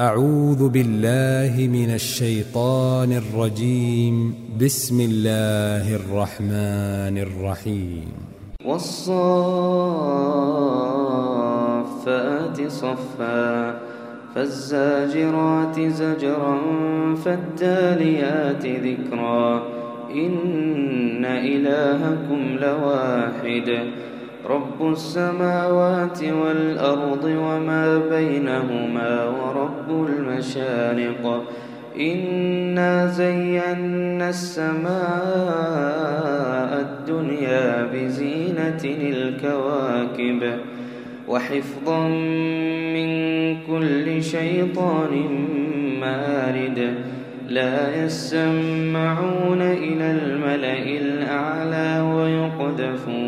أعوذ بالله من الشيطان الرجيم. بسم الله الرحمن الرحيم. والصافات صفا فالزاجرات زجرا فالتاليات ذكرا. إن إلهكم لواحد. رب السماوات والأرض وما بينهما ورب المشارق. إنا زينا السماء الدنيا بزينة الكواكب وحفظا من كل شيطان مارد. لا يسمعون إلى الملأ الأعلى ويقذفون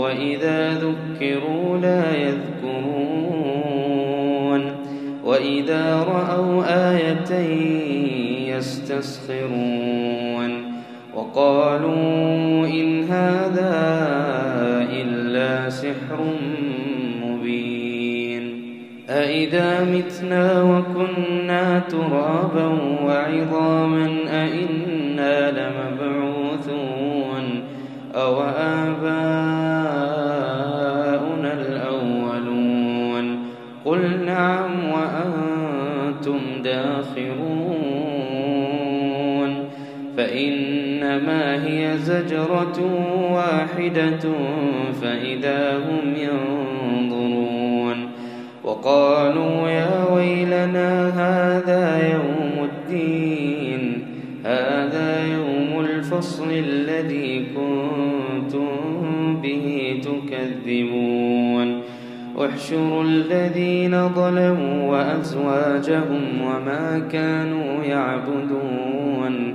وإذا ذكروا لا يذكرون وإذا رأوا آية يستسخرون وقالوا إن هذا إلا سحر مبين أإذا متنا وكنا ترابا وعظاما أئنا لمبعوثون فإنما هي زجرة واحدة فإذا هم ينظرون وقالوا يا ويلنا هذا يوم الدين هذا يوم الفصل الذي كنتم به تكذبون. احشروا الذين ظلموا وأزواجهم وما كانوا يعبدون.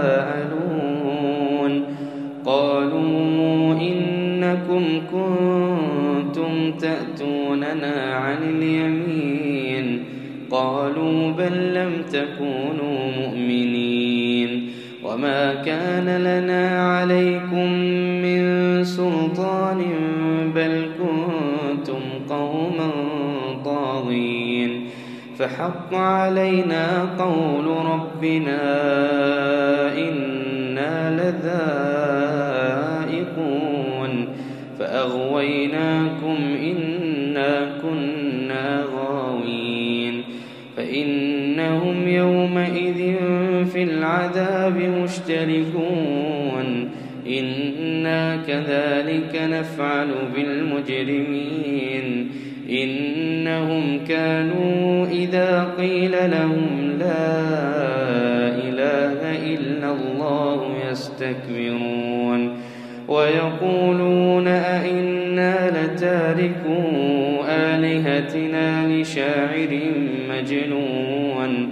بل لم تكونوا مؤمنين وما كان لنا عليكم من سلطان بل كنتم قوما طاغين فحق علينا قول ربنا إنا لذائقون فأغويناكم إنا كنا غاوين فإنهم يومئذ في العذاب مشتركون. إنا كذلك نفعل بالمجرمين. إنهم كانوا إذا قيل لهم لا إله إلا الله يستكبرون. ويقولون أئنا لتاركو آلهتنا لشاعر مجنون.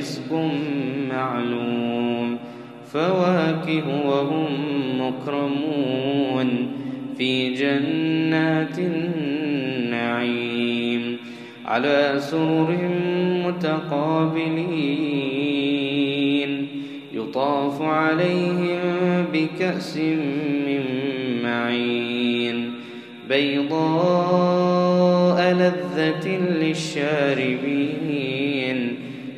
رزق معلوم فواكه وهم مكرمون في جنات النعيم على سرر متقابلين يطاف عليهم بكأس من معين بيضاء لذة للشاربين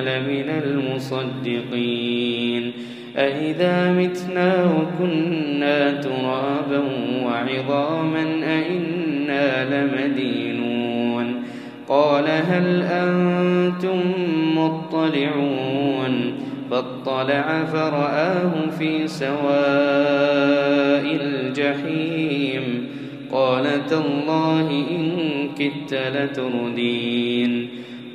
لمن المصدقين. أئذا متنا وكنا ترابا وعظاما أئنا لمدينون. قال هل أنتم مطلعون؟ فاطلع فرآه في سواء الجحيم. قال تالله إن كدت لتردين.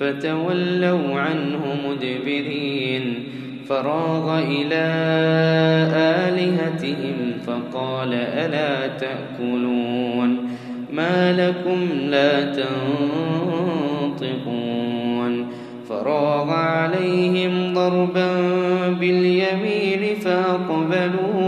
فتولوا عنه مدبرين. فراغ إلى آلهتهم فقال ألا تأكلون؟ ما لكم لا تنطقون. فراغ عليهم ضربا باليمين فأقبلوا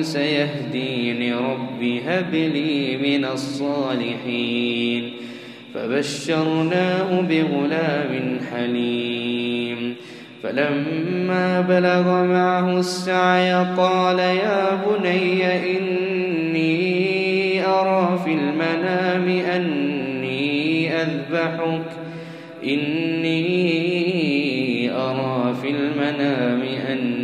سيهدين ربي هب لي من الصالحين. فبشرناه بغلام حليم. فلما بلغ معه السعي قال يا بني إني أرى في المنام أني أذبحك. إني أرى في المنام أني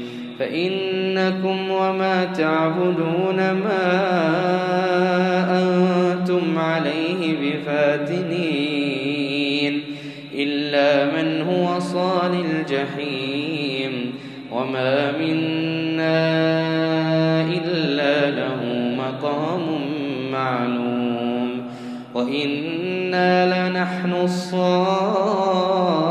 فإنكم وما تعبدون ما أنتم عليه بفاتنين إلا من هو صال الجحيم وما منا إلا له مقام معلوم وإنا لنحن الصافون